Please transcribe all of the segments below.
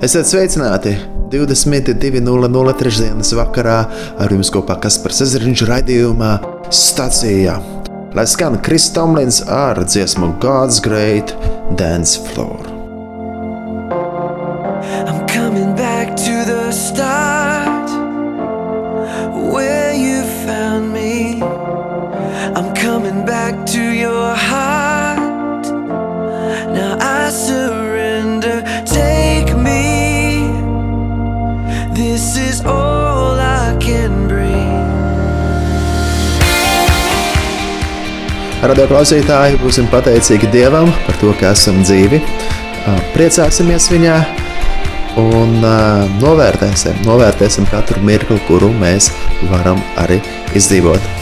Esiet sveicināti! 22.00 trešdienas vakarā ar jums kopā Kaspars Ezeriņš raidījumā Stacijā. Lai skan Kris Tomlins ar dziesmu God's Great Dance Floor. Radio klausītāji, būsim pateicīgi Dievam par to, ka esam dzīvi. Priecāsimies viņā un novērtēsim, novērtēsim katru mirkli, kuru mēs varam arī izdzīvot.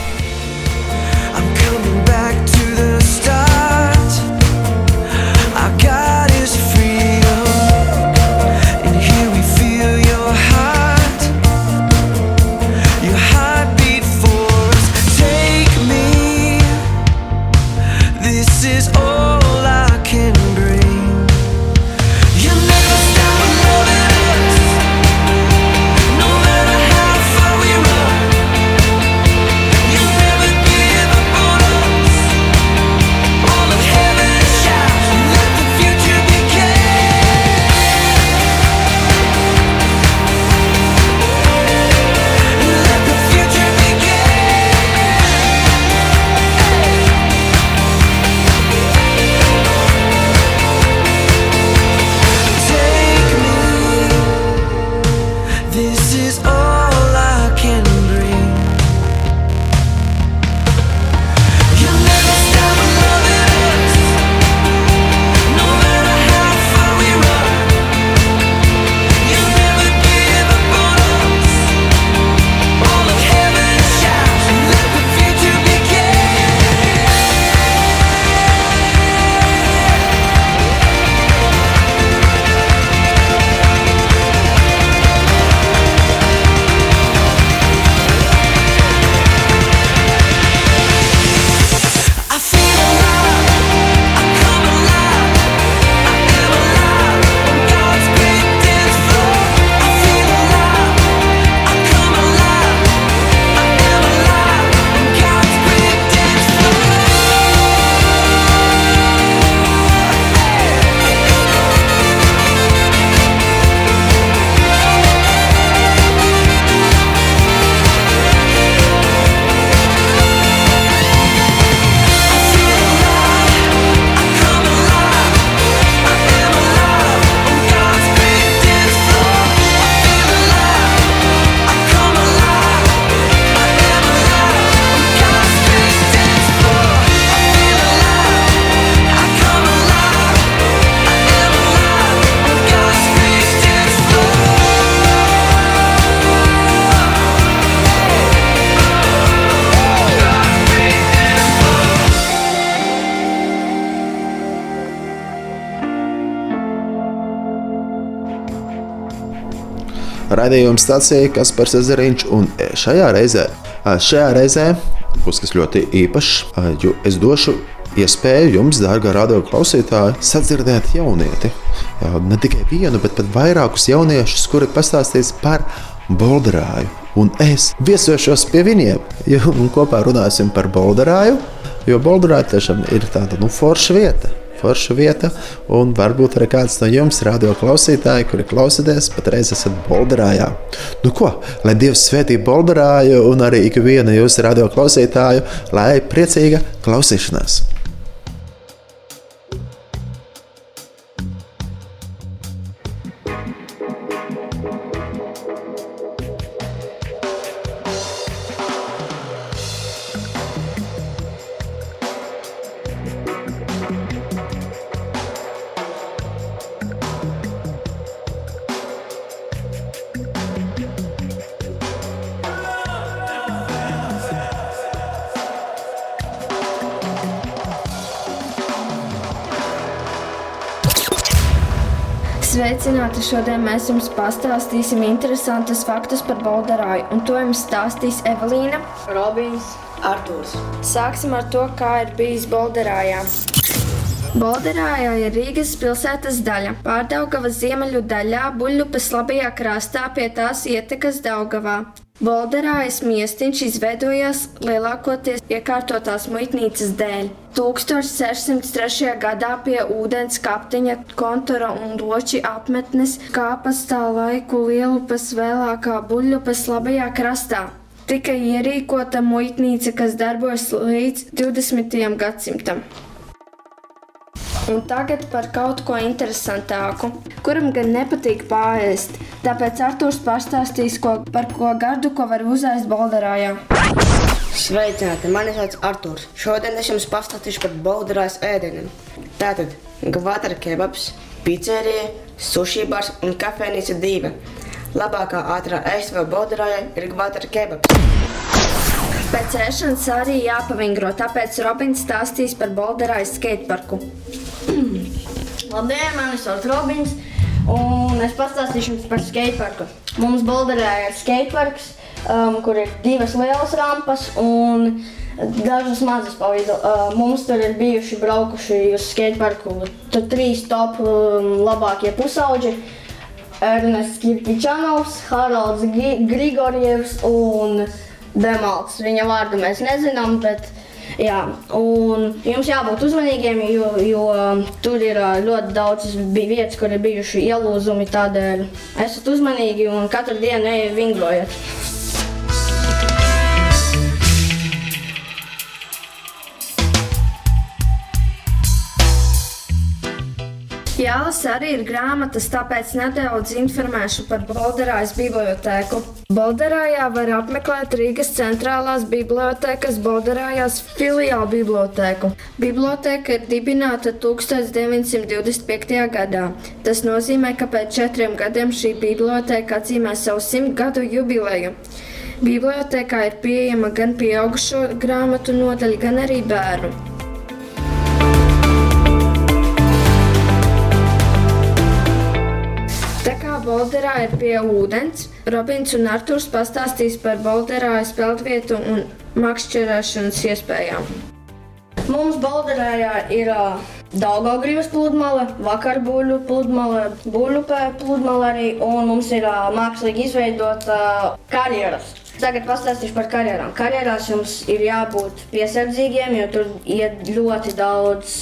Radījuma stācija Kaspars Ezeriņš un šajā reizē, šajā reizē būs kas ļoti īpašs, jo es došu iespēju jums, dārgā radio klausītāji, sadzirdēt jaunieti. Ne tikai vienu, bet pat vairākus jauniešus, kuri pastāstīs par bolderāju. Un es viesošos pie viņiem, jo kopā runāsim par bolderāju, jo bolderāja tiešām ir tāda nu, forša vieta forša vieta. Un varbūt arī kāds no jums, radio klausītāji, kuri klausāties, patreiz esat Bolderājā. Nu ko, lai Dievs svētī Bolderāju un arī ikvienu jūsu radio klausītāju, lai priecīga klausīšanās! Mēs jums pastāstīsim interesantus faktus par Bolderāju, un to jums stāstīs Evelīna. Robins, Artūrs. Sāksim ar to, kā ir bijis Bolderājā. Bolderājā ir Rīgas pilsētas daļa. Pārdaugavas ziemeļu daļā, Buļļupas labajā krastā pie tās ietekas Daugavā. Bolderājas miestiņš izveidojās lielākoties iekārtotās muitnīcas dēļ. 1603. gadā pie ūdens kapteiņa kontora un loči apmetnes kāpas tā laiku Lielupas vēlākā Buļļupas labajā krastā. Tika ierīkota muitnīca, kas darbojas līdz 20. gadsimtam. Un tagad par kaut ko interesantāku, kuram gan nepatīk pāriest. Tāpēc Arthurs pastāstīs, ko, par ko gardu, ko var uzēst Bolderājā. Sveicināti, mani sauc Arthurs. Šodien es jums pastāstīšu par Bolderājas ēdieniem. Tātad, gvatara kebabs, pizzerija, sushi bars un kafejnīca diva. Labākā ātrā ēstava Bolderājai ir gvatara kebabs. Pēc ēšanas arī jāpavingro, tāpēc Robins stāstīs par Bolderājas skateparku. Labdien, mani sauc Robins, un es pastāstīšu jums par skateparku. Mums Bolderā ir skateparks, um, kur ir divas lielas rampas un dažas mazas palīdz. Uh, mums tur ir bijuši braukuši uz skateparku trīs top um, labākie pusauģi. Ernests Kirpičanovs, Haralds Grigorjevs un Demalts. Viņa vārdu mēs nezinām, bet jā. Un jums jābūt uzmanīgiem, jo, jo tur ir ļoti daudz vietas, kur ir bijuši ielūzumi. Tādēļ esat uzmanīgi un katru dienu ejiet vingrojiet. Jālasa arī ir grāmatas, tāpēc nedaudz informēšu par Bolderājas bibliotēku. Bolderājā var apmeklēt Rīgas centrālās bibliotēkas Bolderājās filiālu bibliotēku. Bibliotēka ir dibināta 1925. gadā. Tas nozīmē, ka pēc četriem gadiem šī bibliotēka atzīmē savu simt gadu jubileju. Bibliotēkā ir pieejama gan pieaugušo grāmatu nodaļa, gan arī bērnu. Bolderā ir pie ūdens, Robins un Arthurs pastāstīs par Bolderā peldvietu un makšķerēšanas iespējām. Mums Bolderājā ir Daugaugrības pludmale, vakarbuļu pludmale, buļupē pludmale arī, un mums ir mākslīgi izveidota karjeras. Tagad pastāstīšu par karjerām. Karjerās jums ir jābūt piesardzīgiem, jo tur iet ļoti daudz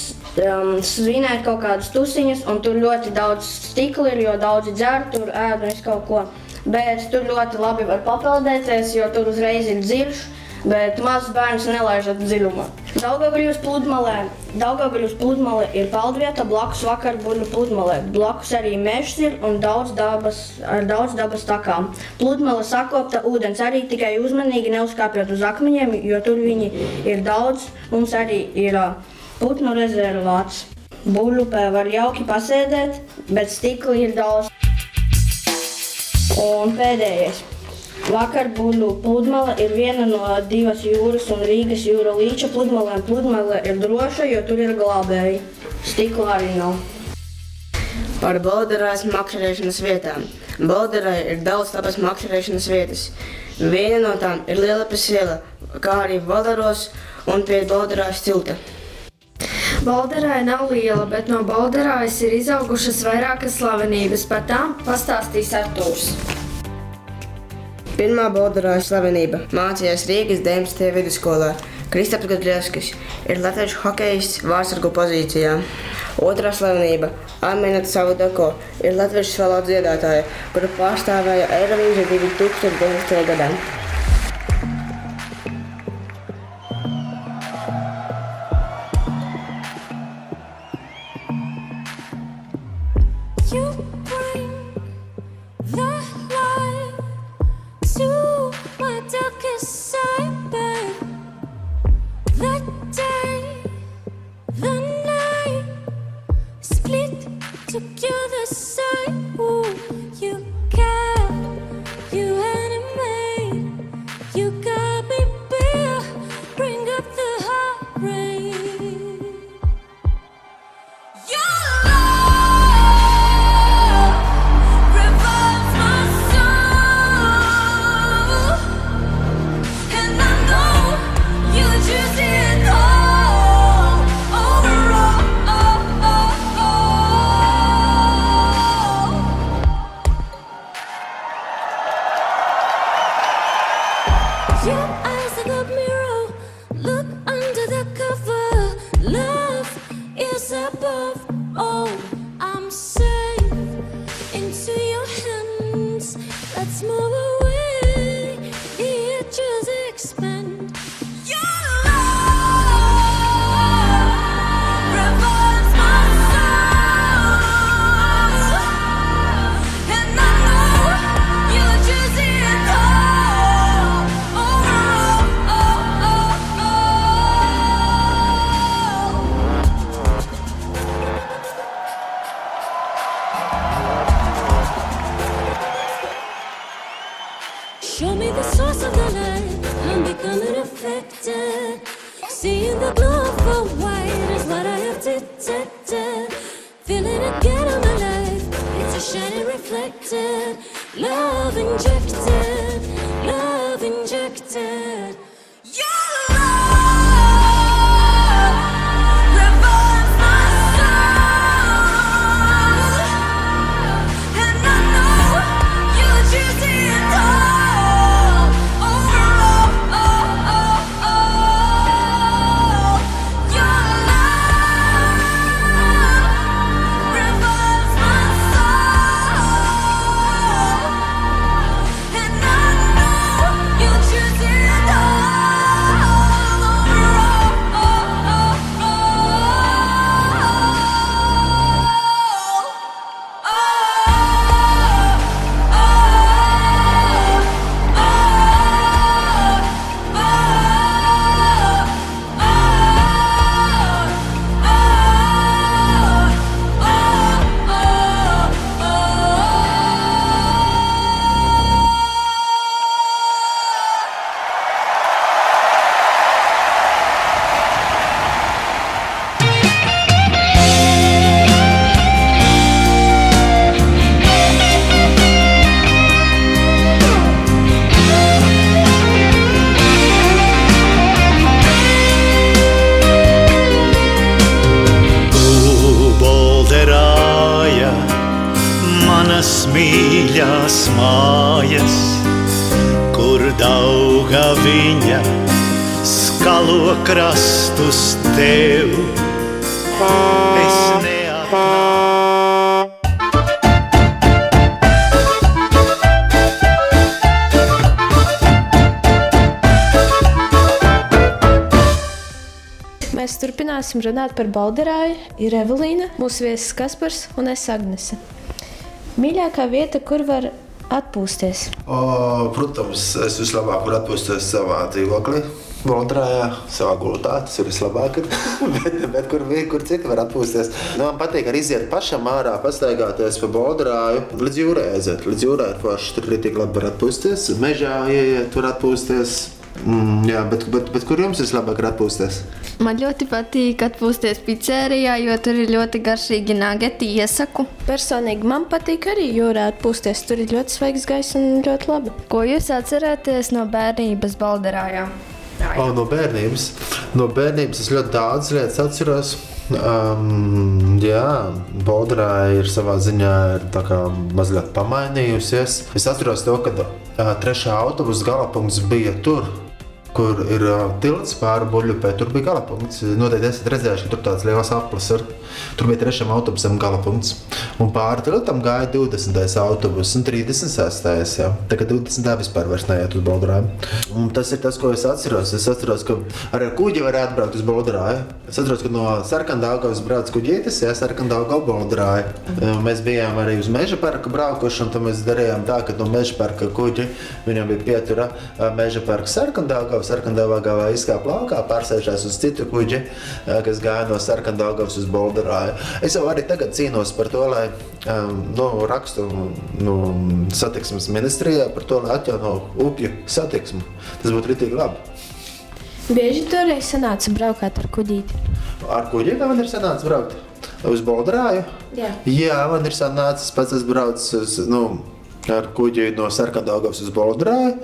um, svinēt kaut kādas tusiņas, un tur ļoti daudz stikla ir, jo daudzi dzer, tur ēd un visu kaut ko. Bet tur ļoti labi var papeldēties, jo tur uzreiz ir dziļš. Bet mazus bērnus nelaižat dziļumā. Daugavgrības pludmalē. Daugavgrības pludmale ir peldvieta blakus vakarbuļu pludmalē. Blakus arī mežs ir un daudz dabas, ar daudz dabas takām. Pludmale sakopta ūdens arī tikai uzmanīgi neuzkāpjot uz akmeņiem, jo tur viņi ir daudz. Mums arī ir ā, putnu rezervāts. Buļupē var jauki pasēdēt, bet stikli ir daudz. Un pēdējais. Vakar buļbuļsu pludmale ir viena no divas jūras un Rīgas jūra līča pludmalēm. Pludmale ir droša, jo tur ir glābēji. Stikla arī nav. Par Bolderājas makšķerēšanas vietām. Bolderā ir daudz labas makšķerēšanas vietas. Viena no tām ir Lielapes iela, kā arī Valeros un pie Bolderājas tilta. Bolderāja nav liela, bet no Bolderājas ir izaugušas vairākas slavenības. Par tām pastāstīs Artūrs. Pirmā Bolderājas slavenība mācījās Rīgas 19. vidusskolā. Kristaps Gadļevskis ir latviešu hokejists vārdsargu pozīcijā. Otrā slavenība - Aminata Savudako ir latviešu valodas dziedātāja, kura pārstāvēja Eirovīziju 2019. gadā. Mēs turpināsim runāt par Balderāju. Ir Evelīna, mūsu viesis Kaspars un es Agnese. Mīļākā vieta, kur var atpūsties? O, protams, es vislabāk varu atpūsties savā dzīvoklī. Bontrājā, savā gultā, tas ir vislabāk. bet, bet kur, vi- kur citi var atpūsties? Nu, man patīk arī iziet pašam ārā, pastaigāties pa Bontrāju. Līdz jūrai aiziet. Līdz jūrai ir forši. Tur arī tik labi var atpūsties. Mežā ieiet, tur atpūsties. Mm, jā, bet, bet, bet kur jums vislabāk atpūsties? Man ļoti patīk atpūsties pizzērijā, jo tur ir ļoti garšīgi nageti. Iesaku, Personīgi man patīk arī jūrā atpūsties. Tur ir ļoti svaigs gaiss un ļoti labi. ko jūs atceraties no bērnības Balderājā? Oh, no bērnības. No bērnības es ļoti daudz lietas atceros. Um, jā, Bodrā ir savā ziņā ir tā kā mazliet pamainījusies. Es atceros to, ka uh, trešā autobusa galapunkts bija tur. Kur ir uh, tilts pāri buļbuļsaktai, tur bija galapunkts. Noteikti esat redzējuši, ka tur tāds liels aplis ir. Tur bija trešajam autobusam galapunkts. Un pāri tiltam gāja 20. autobus un 36. Jā. Tā kā 20. vispār neiet uz. Un tas ir tas, ko es atceros. Es atceros, ka arī ar kuģi varētu braukt uz Bodrāju. Es atceros, ka no Sarkandāgavas brauc kuģītis, jā, Sarkandāgava Bodrāju. Mēs bijām arī uz meža parka braukuši, un tad mēs darījām tā, ka no meža parka kuģi viņam bija pietura meža parka Sarkandāgava. Sarkandāgavā izkāpa laukā, pārsēžās uz citu kuģi, kas gāja no Sarkandāgavas uz Bodrāju. Es jau arī tagad cīnos par to, lai nu, rakstu nu, satiksmes ministrijā par to, lai atjauno upju satiksmu. Tas būtu rītīgi labi. Bieži toreiz sanāca braukāt ar kuģīti. Ar kuģiem man ir sanācis braukt uz Bolderāju. Jā. Jā, man ir sanācis pats es braucu uz, nu, ar kuģi no Sarkandāgavas uz Bolderāju.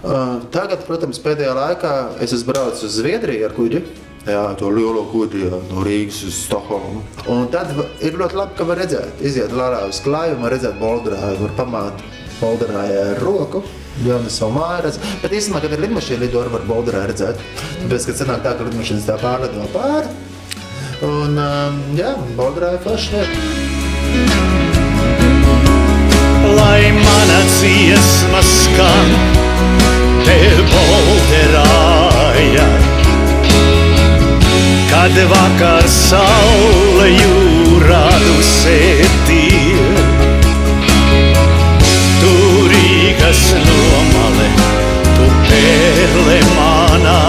Tagad, protams, pēdējā laikā es esmu braucis uz Zviedriju ar kuģi. Jā, to lielo kuģi jā, no Rīgas uz Stokholmu. Un tad ir ļoti labi, ka var redzēt, iziet lārā uz klājumu, var redzēt Bolderāju, var pamāt Bolderājai ar roku. Jā, mēs savu māju redzam. Bet īstenībā, kad ir lidmašīna, lido var Bolderāju redzēt. Tāpēc, kad sanāk tā, ka lidmašīnas tā pārlido pāri, Un, um, jā, Bolderā ir forši lai mana dziesma skan te bolderāja. Kad vakar saule jūrā dusētie, turīgas nomale, tu perle manā.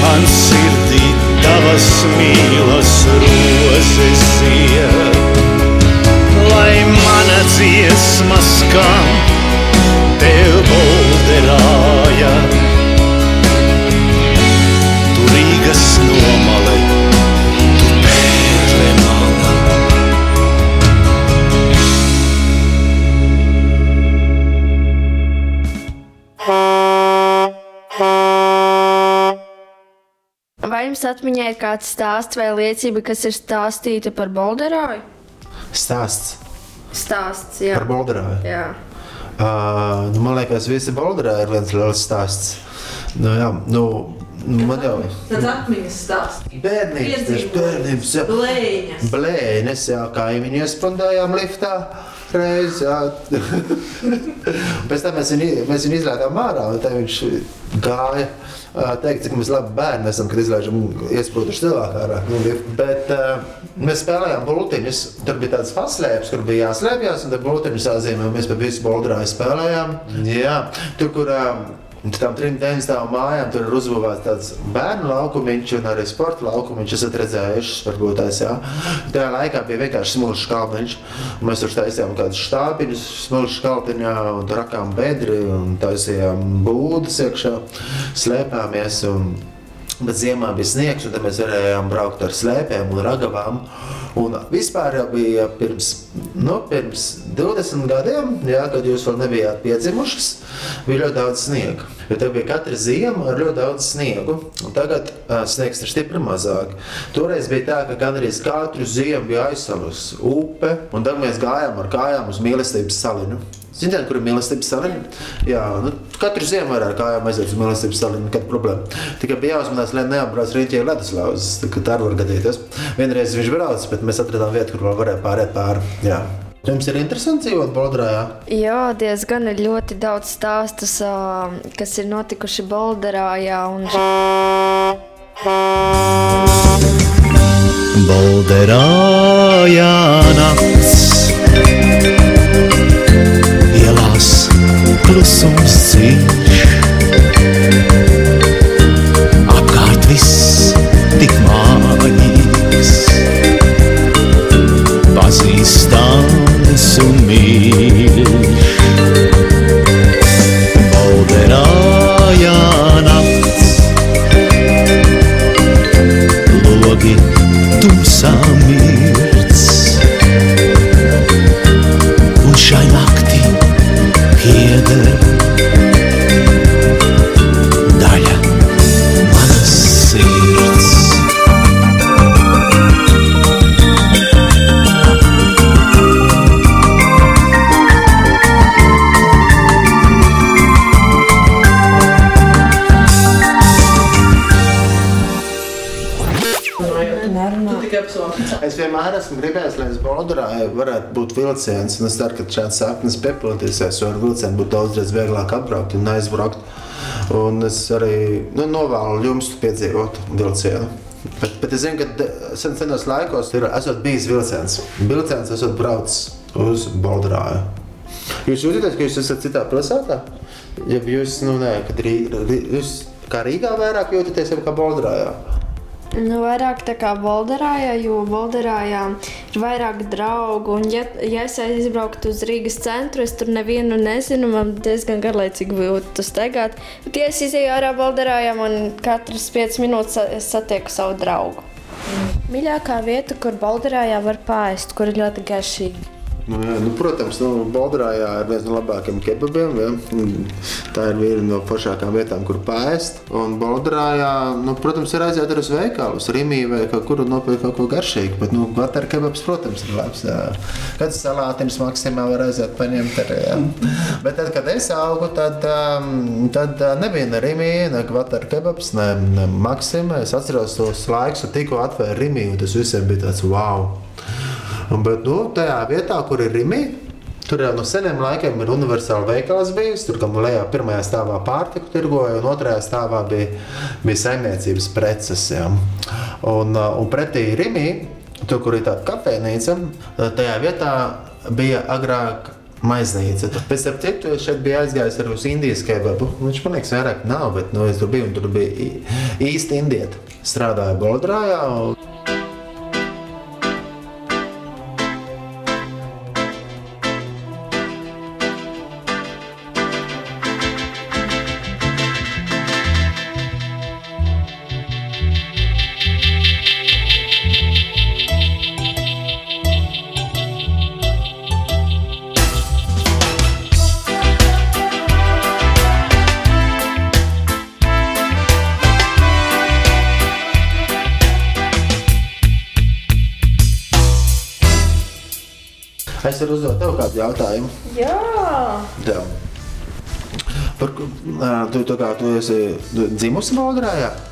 Man sirdī tavas mīlas rozes iet lai mana dziesma skan jūras nomale, tu pērle mana. Vai jums atmiņā ir kāds stāsts vai liecība, kas ir stāstīta par Bolderoju? Stāsts. Stāsts, jā. Par Bolderoju. Jā. Uh, nu, man liekas, visi Bolderā ir viens liels stāsts. Nu, jā, nu, man jau Tāds atmiņas stāsts. bērnības, tieši bērnības, jā. Blēņas. Blēņas, jā, viņi iespandājām liftā. Reiz, jā. Pēc tam mēs viņu, mēs viņu izlaižām ārā, un tad viņš gāja. Teikt, cik mēs labi bērni esam, kad izlaižam iesprūduši cilvēku ārā. lifta. Bet uh, mēs spēlējām bultiņus. Tur bija tāds paslēpes, kur bija jāslēpjas, un tad bultiņus jāzīmē. un Mēs pa visu boldrāju spēlējām. Jā, tur, kur uh, Un tam trim stāv mājām, tur ir uzbūvēts tāds bērnu laukumiņš un arī sporta laukumiņš. Esat redzējuši, varbūt tās jā. Tajā laikā bija vienkārši smilšu kalniņš. Mēs tur taisījām kādus štābiņus, smilšu kalniņā un rakām bedri un taisījām būdas iekšā, slēpāmies. Un, Bet ziemā bija sniegs, un tad mēs varējām braukt ar slēpēm un ragavām. Un vispār jau bija pirms, nu, pirms 20 gadiem, jā, kad jūs vēl nebijāt piedzimušas, bija ļoti daudz sniega. Jo tā bija katra ziema ar ļoti daudz sniegu. Un tagad uh, sniegs ir stipri mazāk. Toreiz bija tā, ka gandrīz katru ziemu bija aizsalusi upe, un tad mēs gājām ar kājām uz mīlestības saliņu. Ziniet, kur ir mīlestības saliņa? Jā, nu, katru ziemu var ar kājām aiziet uz mīlestības saliņu, nekāda problēma. Tikai bija jāuzmanās, lai neapbrauc rīķi leduslauzes, tā kā tā var gadīties. Vienreiz viņš brauc, bet mēs atradām vietu, kur vēl varēja pārēt pāri. Jā. Jums ir interesanti dzīvot Bolderājā? Jā, diezgan ir ļoti daudz stāstus, kas ir notikuši Bolderājā. Un... Bolderājā nakts klusums dziļš Apkārt viss tik mājīgs Un es ceru, ka šāds sapnis piepildīsies, jo ar vilcienu būtu daudz vieglāk atbraukt un aizbraukt. Un es arī nu, novēlu jums piedzīvot vilcienu. Bet, bet es zinu, ka sen, senos laikos ir bijis vilciens. Vilciens esot braucis uz Bolderāju. Jūs jūtaties, ka jūs esat citā pilsētā? Ja jūs, nu, nē, kad Rī, Rī, jūs kā Rīgā vairāk jūtaties, jau kā Bolderājā? Nu, vairāk tā kā Bolderājā, jo Bolderājā ir vairāk draugu. Un, ja, ja es aizbrauktu uz Rīgas centru, es tur nevienu nezinu. Man diezgan garlaicīgi būtu staigāt. Bet, ja es izēju ārā Bolderājā, man katras 5 minūtes sa- es satieku savu draugu. Mīļākā vieta, kur Balderājā var pāriest, kur ir ļoti garšīgi. Nu, jā, nu, protams, nu, Balderājā ir viens no labākajiem kebabiem. Ja? Tā ir viena no foršākajām vietām, kur pēst. Un Balderājā, nu, protams, ir aiziet uz veikalu, uz Rīgā vai kaut kur nopirkt kaut ko garšīgu. Bet, nu, vatara kebabs, protams, ir labs. Kad salātiņš maksimāli var aiziet paņemt arī. Jā. Bet tad, kad es augu, tad, um, tad uh, nebija ne Rīgā, ne vatara kebabs, ne, ne Maksima. Es atceros tos laikus, kad tikko atvēra Rīgā, un tas visiem bija tāds wow! Bet nu, tajā vietā, kur ir Rīgā, tur jau no seniem laikiem ir universāla veikals bijis. Tur kam lejā pirmajā stāvā pārtiku tirgoja, un otrajā stāvā bija, bija saimniecības preces. Jā. Un, uh, un pretī Rīgā, tur, kur ir tāda kafejnīca, uh, tajā vietā bija agrāk. Maiznīca. Pēc tam es šeit biju aizgājis arī uz Indijas kebabu. Viņš man liekas, vairāk nav, bet nu, es tur biju un tur bija īsti indieti. Strādāja Boldrajā. Un... kādu jautājumu. Jā, Tev. Par, tu, tu, kā, tu esi dzimusi Valgrājā?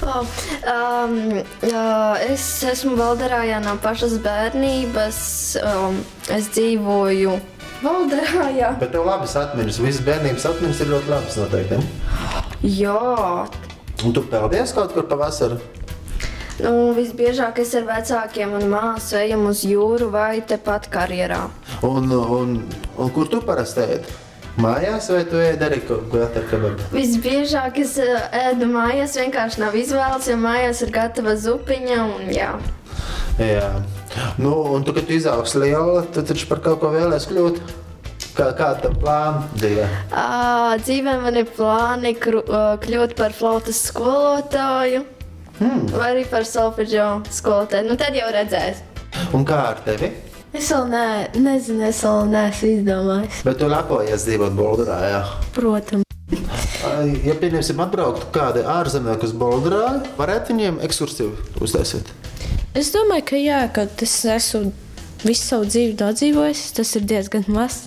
Oh, um, uh, es esmu Valderājā no pašas bērnības. Um, es dzīvoju Valderājā. Bet tev labas atmiņas, visas bērnības atmiņas ir ļoti labas noteikti. Jā, Un tu peldies kaut kur pavasarī? Nu, visbiežāk es ar vecākiem un māsu ejam uz jūru vai tepat karjerā. Un, un, un kur tu parasti ēd? Mājās vai tu ēd arī kaut ko tādu? Visbiežāk es uh, ēdu mājās, vienkārši nav izvēles, jo mājās ir gatava zupiņa. Un, jā. Jā. Nu, un tu, kad tu izaugs liela, tad taču par kaut ko vēlēs kļūt. Kā, kāda tam plāna dzīvē? Uh, dzīvē man ir plāni kru, kļūt par flautas skolotāju. Hmm. Vai arī par solfeģo skolotāju. Nu, tad jau redzēs. Un kā ar tevi? Es vēl ne, nezinu, es vēl neesmu izdomājis. Bet tu lepojies dzīvot Bolderā. Jā. Protams. Ja pieņemsim, atbrauktu kādi ārzemnieki uz Bolderā, varētu viņiem ekskursiju uztaisīt. Es domāju, ka jā, ka es esmu visu savu dzīvi nodzīvojis. Tas ir diezgan maz.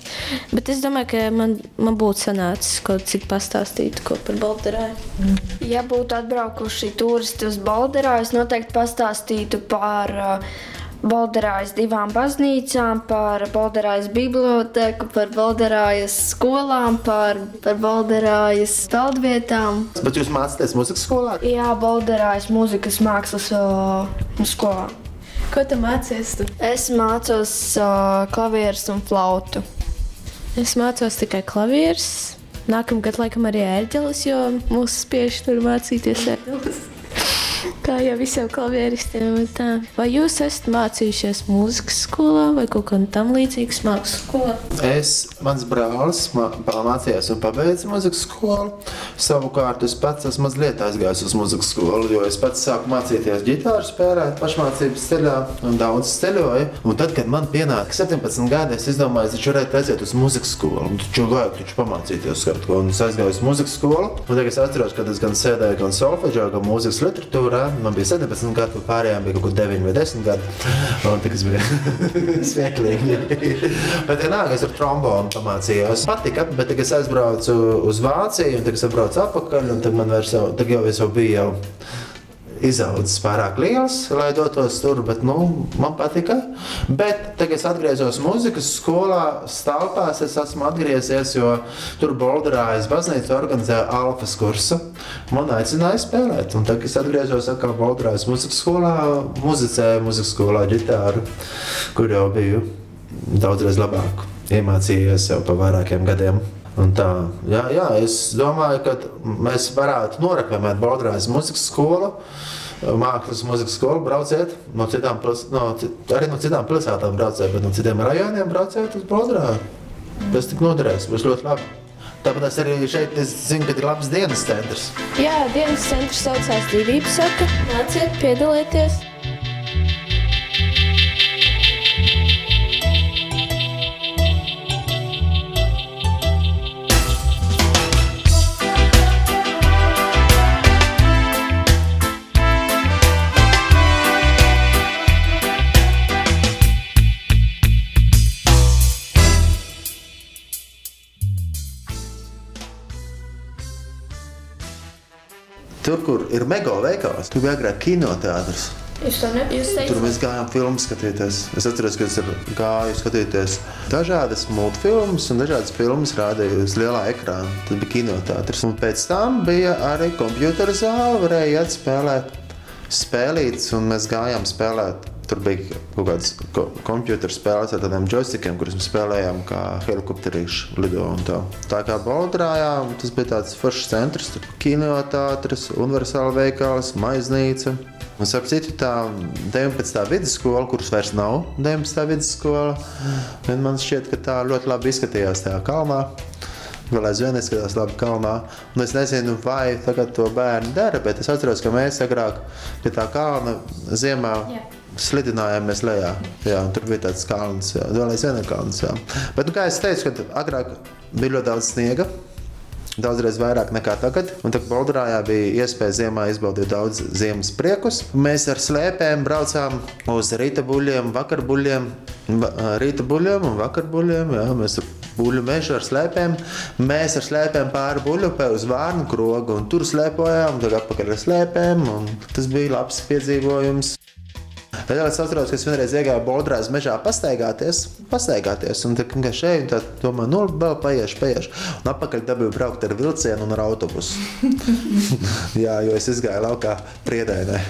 Bet es domāju, ka man, man būtu sanācis kaut cik pastāstīt ko par Baltarāju. Ja būtu atbraukuši turisti uz Balderā, es noteikti pastāstītu par uh, Balderājas divām baznīcām, par Balderājas biblioteku, par Balderājas skolām, par, par Balderājas peldvietām. Bet jūs mācāties muzikas skolā? Jā, Balderājas mūzikas mākslas uh, skolā. Ko tu mācies? Tu? Es mācos uh, klavierus un flautu. Es mācos tikai klavierus. Nākamgad, laikam, arī ērģeles, jo mūsu spiež tur mācīties ērģeles. Kā jau visiem klavieristiem. Vai jūs esat mācījušies mūzikas skolā vai kaut kā tamlīdzīgas mākslas skolā? Es, mans brālis, mā- mācījās un pabeidza muzikas skolu. Savukārt es pats esmu mazliet aizgājis uz muzikas skolu, jo es pats sāku mācīties ģitāru spēlēt pašmācības ceļā un daudz ceļoju. Un tad, kad man pienāca 17 gadi, es izdomāju, ka varētu aiziet uz muzikas skolu. Un taču vajag taču pamācīties kaut ko. Un es aizgāju uz muzikas skolu. Un tagad es atceros, ka es gan sēdēju gan solfeģā, gan mūzikas literatūrā. Man bija 17 gadi, pārējām bija kaut kur 9 vai 10 gadi. Un tas bija smieklīgi. Bet vienalga es ar trombonu pamācījos. Patika, bet tagad es aizbraucu uz Vāciju, un tagad es atbraucu atpakaļ, un tad man vairs jau, tagad jau es jau biju jau izaudzis pārāk liels, lai dotos tur, bet nu, man patika. Bet tagad es atgriezos muzikas skolā, stāvpās. Es esmu atgriezies, jo tur Bolderājas baznīca organizēja alfas kursu. Man aicināja spēlēt, un tagad es atgriezos atkal Bolderājas muzikas skolā, muzicēju muzikas skolā ģitāru, kur jau biju daudzreiz labāk. Iemācījies jau pa vairākiem gadiem. Tā, jā, jā, es domāju, ka mēs varētu noraklamēt Bolderājas muzikas skolu. Mākslas muzikas skolu brauciet no citām, pils- no, arī no citām pilsētām, brauciet, bet no citiem rajoniem brauciet uz Bolderāju. Tas tik noderēs, būs ļoti labi. Tāpēc arī šeit es zinu, ka ir labs dienas centrs. Jā, dienas centrs saucās Dzīvības saka. Nāciet, piedalieties! Tur, kur ir mega veikals, tur bija agrāk kinoteātris. Tur mēs gājām filmu skatīties. Es atceros, ka es gāju skatīties dažādas multfilmas un dažādas filmas rādīju uz lielā ekrāna. Tas bija kinoteātris. Un pēc tam bija arī kompjutora zāle, varēja iet spēlēt spēlītas, un mēs gājām spēlēt. Tur bija kaut kādas ko kompjutora spēles ar tādiem joystickiem, kurus mēs spēlējām kā helikopterīši lido tā. Tā kā Baltrājā, tas bija tāds foršs centrs, tur kinoteātris, universāla veikals, maiznīca. Un ap citu tā 19. vidusskola, kuras vairs nav 19. vidusskola, man šķiet, ka tā ļoti labi izskatījās tajā kalnā. Vēl aizvien izskatās labi kalnā. Un es nezinu, vai tagad to bērni dara, bet es atceros, ka mēs agrāk pie tā kalna ziemā Jā. slidinājāmies lejā. Jā, tur bija tāds kalns, jā, vēl aizvien ir kalns. Jā. Bet, nu, kā es teicu, kad agrāk bija ļoti daudz sniega. Daudzreiz vairāk nekā tagad. Un tā Bolderājā bija iespēja ziemā izbaudīt daudz ziemas priekus. Mēs ar slēpēm braucām uz rīta buļļiem, vakarbuļļiem, va- rīta buļļiem un vakarbuļļiem. Jā, mēs tur buļļu mežu ar slēpēm. Mēs ar slēpēm pāri buļļupē uz vārnu krogu un tur slēpojām, tad atpakaļ ar slēpēm. Tas bija labs piedzīvojums. Tad es atceros, ka es vienreiz iegāju Bolderājas mežā pastaigāties, pastaigāties un tā kā šeit, un tā domāju, nu, vēl paiešu, paiešu. Un atpakaļ dabūju braukt ar vilcienu un ar autobusu. Jā, jo es izgāju laukā priedēnē.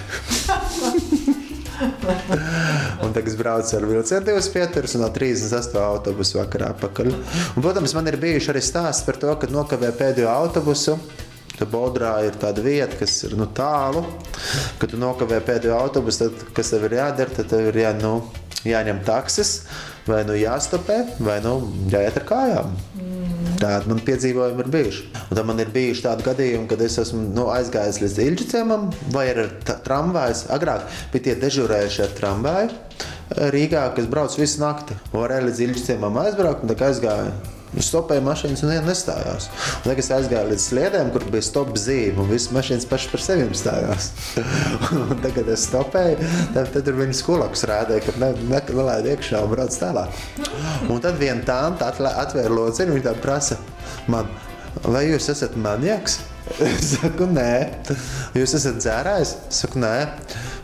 Un tagad es braucu ar vilcienu divas pieturas un no 38 autobusu vakarā atpakaļ. Un, protams, man ir bijuši arī stāsti par to, ka nokavē pēdējo autobusu. Tad Bodrā ir tāda vieta, kas ir nu, tālu. Kad tu nokavē pēdējo autobusu, tad kas tev ir jādara? Tad tev ir jā, nu, jāņem taksis, vai nu jāstopē, vai nu jāiet ar kājām. Tādi man piedzīvojumi ir bijuši. Un tad man ir bijuši tādi gadījumi, kad es esmu nu, aizgājis līdz Ilģa ciemam, vai ar tramvaju. Agrāk bija tie dežurējušie ar tramvaju Rīgā, kas brauc visu nakti. Varēja līdz Ilģa ciemam aizbraukt, un tā aizgāja. Viņš stopēja mašīnas un nestājās. Un tagad es aizgāju līdz sliedēm, kur bija stop zīme, un visas mašīnas pašas par sevi stājās. un tagad es stopēju, tad, tad tur viņa skolakus rādīja, ka ne, ne, nelaid iekšā un brauc tālāk. Un tad viena atlē- atvēra lociņu, viņa tā prasa man, vai jūs esat maniaks? Es saku, nē. Jūs esat dzērājs? Es saku, nē.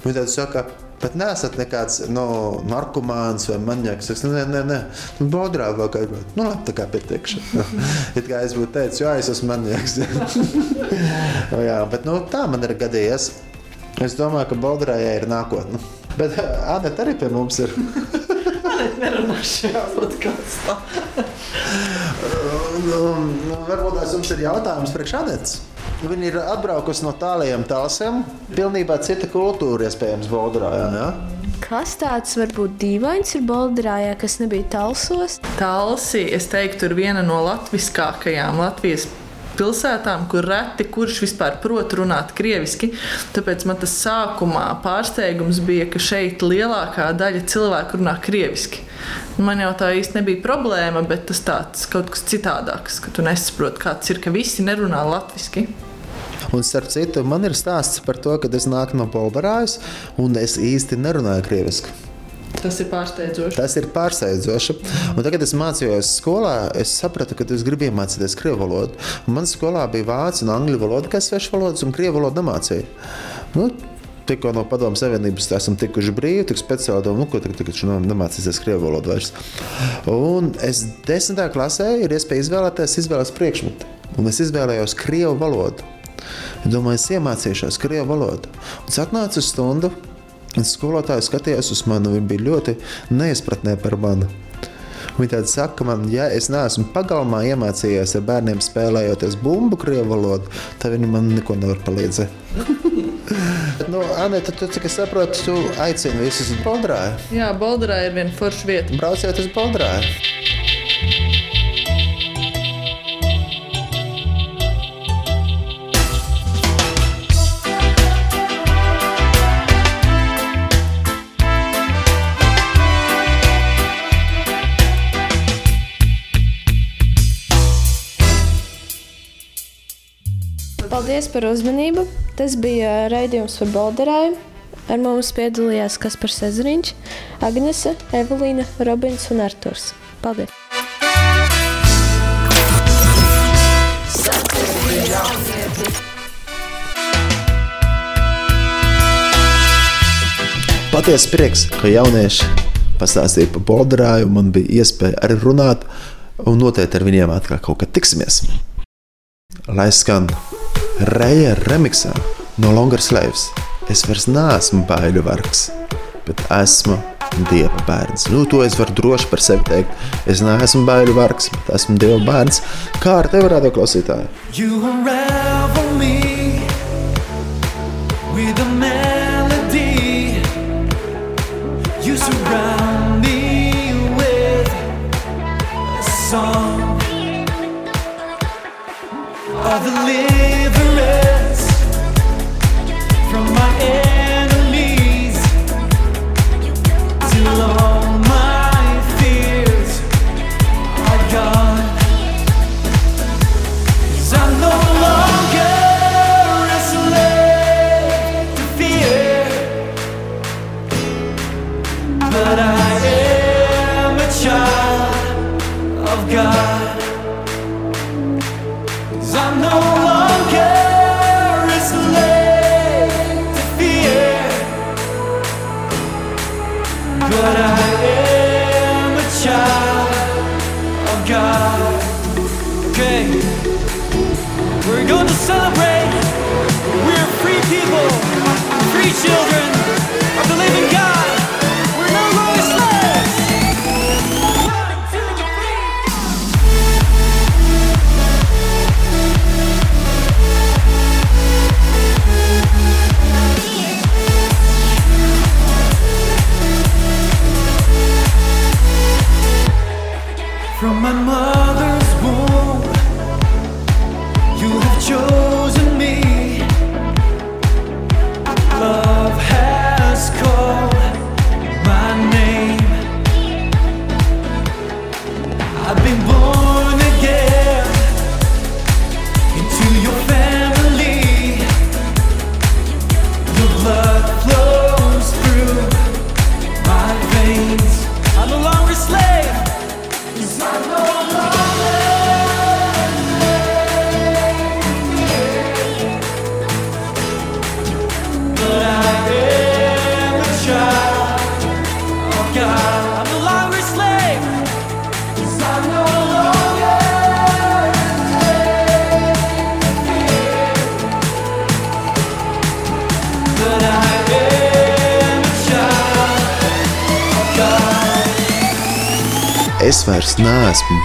Viņa tad saka, Bet neesat nekāds no, narkomāns vai maniaks. Es nē, nē, nē. Nu, Bodrā vēl kā gribētu. Nu, labi, tā kā pieteikšu. It kā es būtu teicis, jo es esmu maniaks. Nu, jā, bet nu, tā man ir gadījies. Es domāju, ka Bodrājai ir nākotne. Bet Anita arī pie mums ir. Nerunā šajā podkāstā. Nu, nu, varbūt tās jums ir jautājums priekš Anetes. Viņa ir atbraukusi no tālajiem tālsiem. Pilnībā cita kultūra, iespējams, Bodrājā. Ja? Kas tāds varbūt dīvains ir Bolderājā, kas nebija Talsos? Talsi, es teiktu, ir viena no latviskākajām Latvijas pilsētām, kur reti kurš vispār prot runāt krieviski. Tāpēc man tas sākumā pārsteigums bija, ka šeit lielākā daļa cilvēku runā krieviski. Man jau tā īsti nebija problēma, bet tas tāds kaut kas citādāks, ka tu nesaproti, kāds ir, ka visi nerunā latviešu. Un, starp citu, man ir stāsts par to, ka es nāku no Bolderājas un es īsti nerunāju krieviski. Tas ir pārsteidzoši. Tas ir pārsteidzoši. Un tagad, kad es mācījos skolā, es sapratu, ka es gribu iemācīties krievu valodu. Un Man skolā bija vācu un angļu valoda, kas svešu valodas, un krievu valodu nemācīja. Nu, Tikko no Padomu Savienības esam tikuši brīvi, tik speciāli domāju, nu, ko tagad, tagad šodien nemācīsies krievu valodu vairs. Un es desmitā klasē ir iespēja izvēlēties izvēles priekšmetu. Un es izvēlējos krievu valodu. Es domāju, es iemācīšos krievu valodu. Un es atnācu uz stundu, un skolotāja skatījās uz mani. Viņa bija ļoti neizpratnē par mani. Viņa tāda saka, man, ja es neesmu pagalmā iemācījies ar bērniem spēlējoties bumbu krievu valodu, tad viņi man neko nevar palīdzēt. Nu, Anita, tu, cik es saprotu, tu aicini visus uz Bodrāju. Jā, Bolderā ir viena forša vieta. Brauciet uz Bodrāju. Paldies par uzmanību. Tas bija raidījums par Bolderāju. Ar mums piedalījās Kaspars Ezriņš, Agnese, Evelīna, Robins un Arturs. Paldies! Patiesi prieks, ka jaunieši pastāstīja par Bolderāju. Man bija iespēja arī runāt, un noteikti ar viņiem atkal kaut kad tiksimies. Lai skan Reja remixā no Longer Slaves. Es vairs neesmu baiļu vargs, bet esmu dieva bērns. Nu, to es varu droši par sevi teikt. Es neesmu baiļu vargs, bet esmu dieva bērns. Kā ar tevi rādio klausītāji? You unravel me with a melody. You surround me with a song of deliverance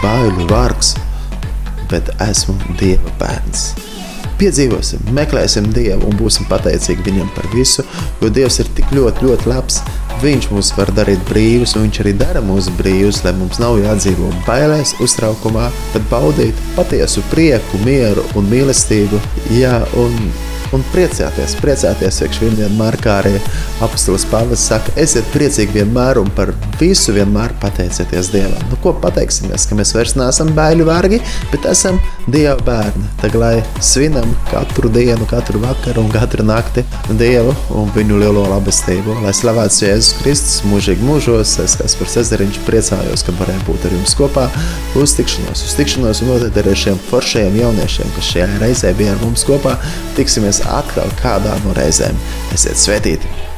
bailu vargs, bet esmu Dieva bērns. Piedzīvosim, meklēsim Dievu un būsim pateicīgi Viņam par visu, jo Dievs ir tik ļoti, ļoti labs. Viņš mūs var darīt brīvus, un Viņš arī dara mūs brīvus, lai mums nav jādzīvo bailēs, uztraukumā, bet baudīt patiesu prieku, mieru un mīlestību. Jā, un un priecāties, priecāties, iekš vienmēr, kā arī apustulis Pāvils saka, esiet priecīgi vienmēr un par visu vienmēr pateicieties Dievam. Nu, ko pateiksimies, ka mēs vairs neesam bēļu vārgi, bet esam Dieva bērni. Tagad, lai svinam katru dienu, katru vakaru un katru nakti Dievu un viņu lielo labestību, lai slavēts Jēzus Kristus mūžīgi mūžos, es kas par sezeriņš priecājos, ka varēju būt ar jums kopā uz tikšanos, uz tikšanos un noteikti arī ar šiem foršajiem jauniešiem, kas šajā reizē bija ar mums kopā. Tiksimies atkal kādā no reizēm. Esiet svētīti!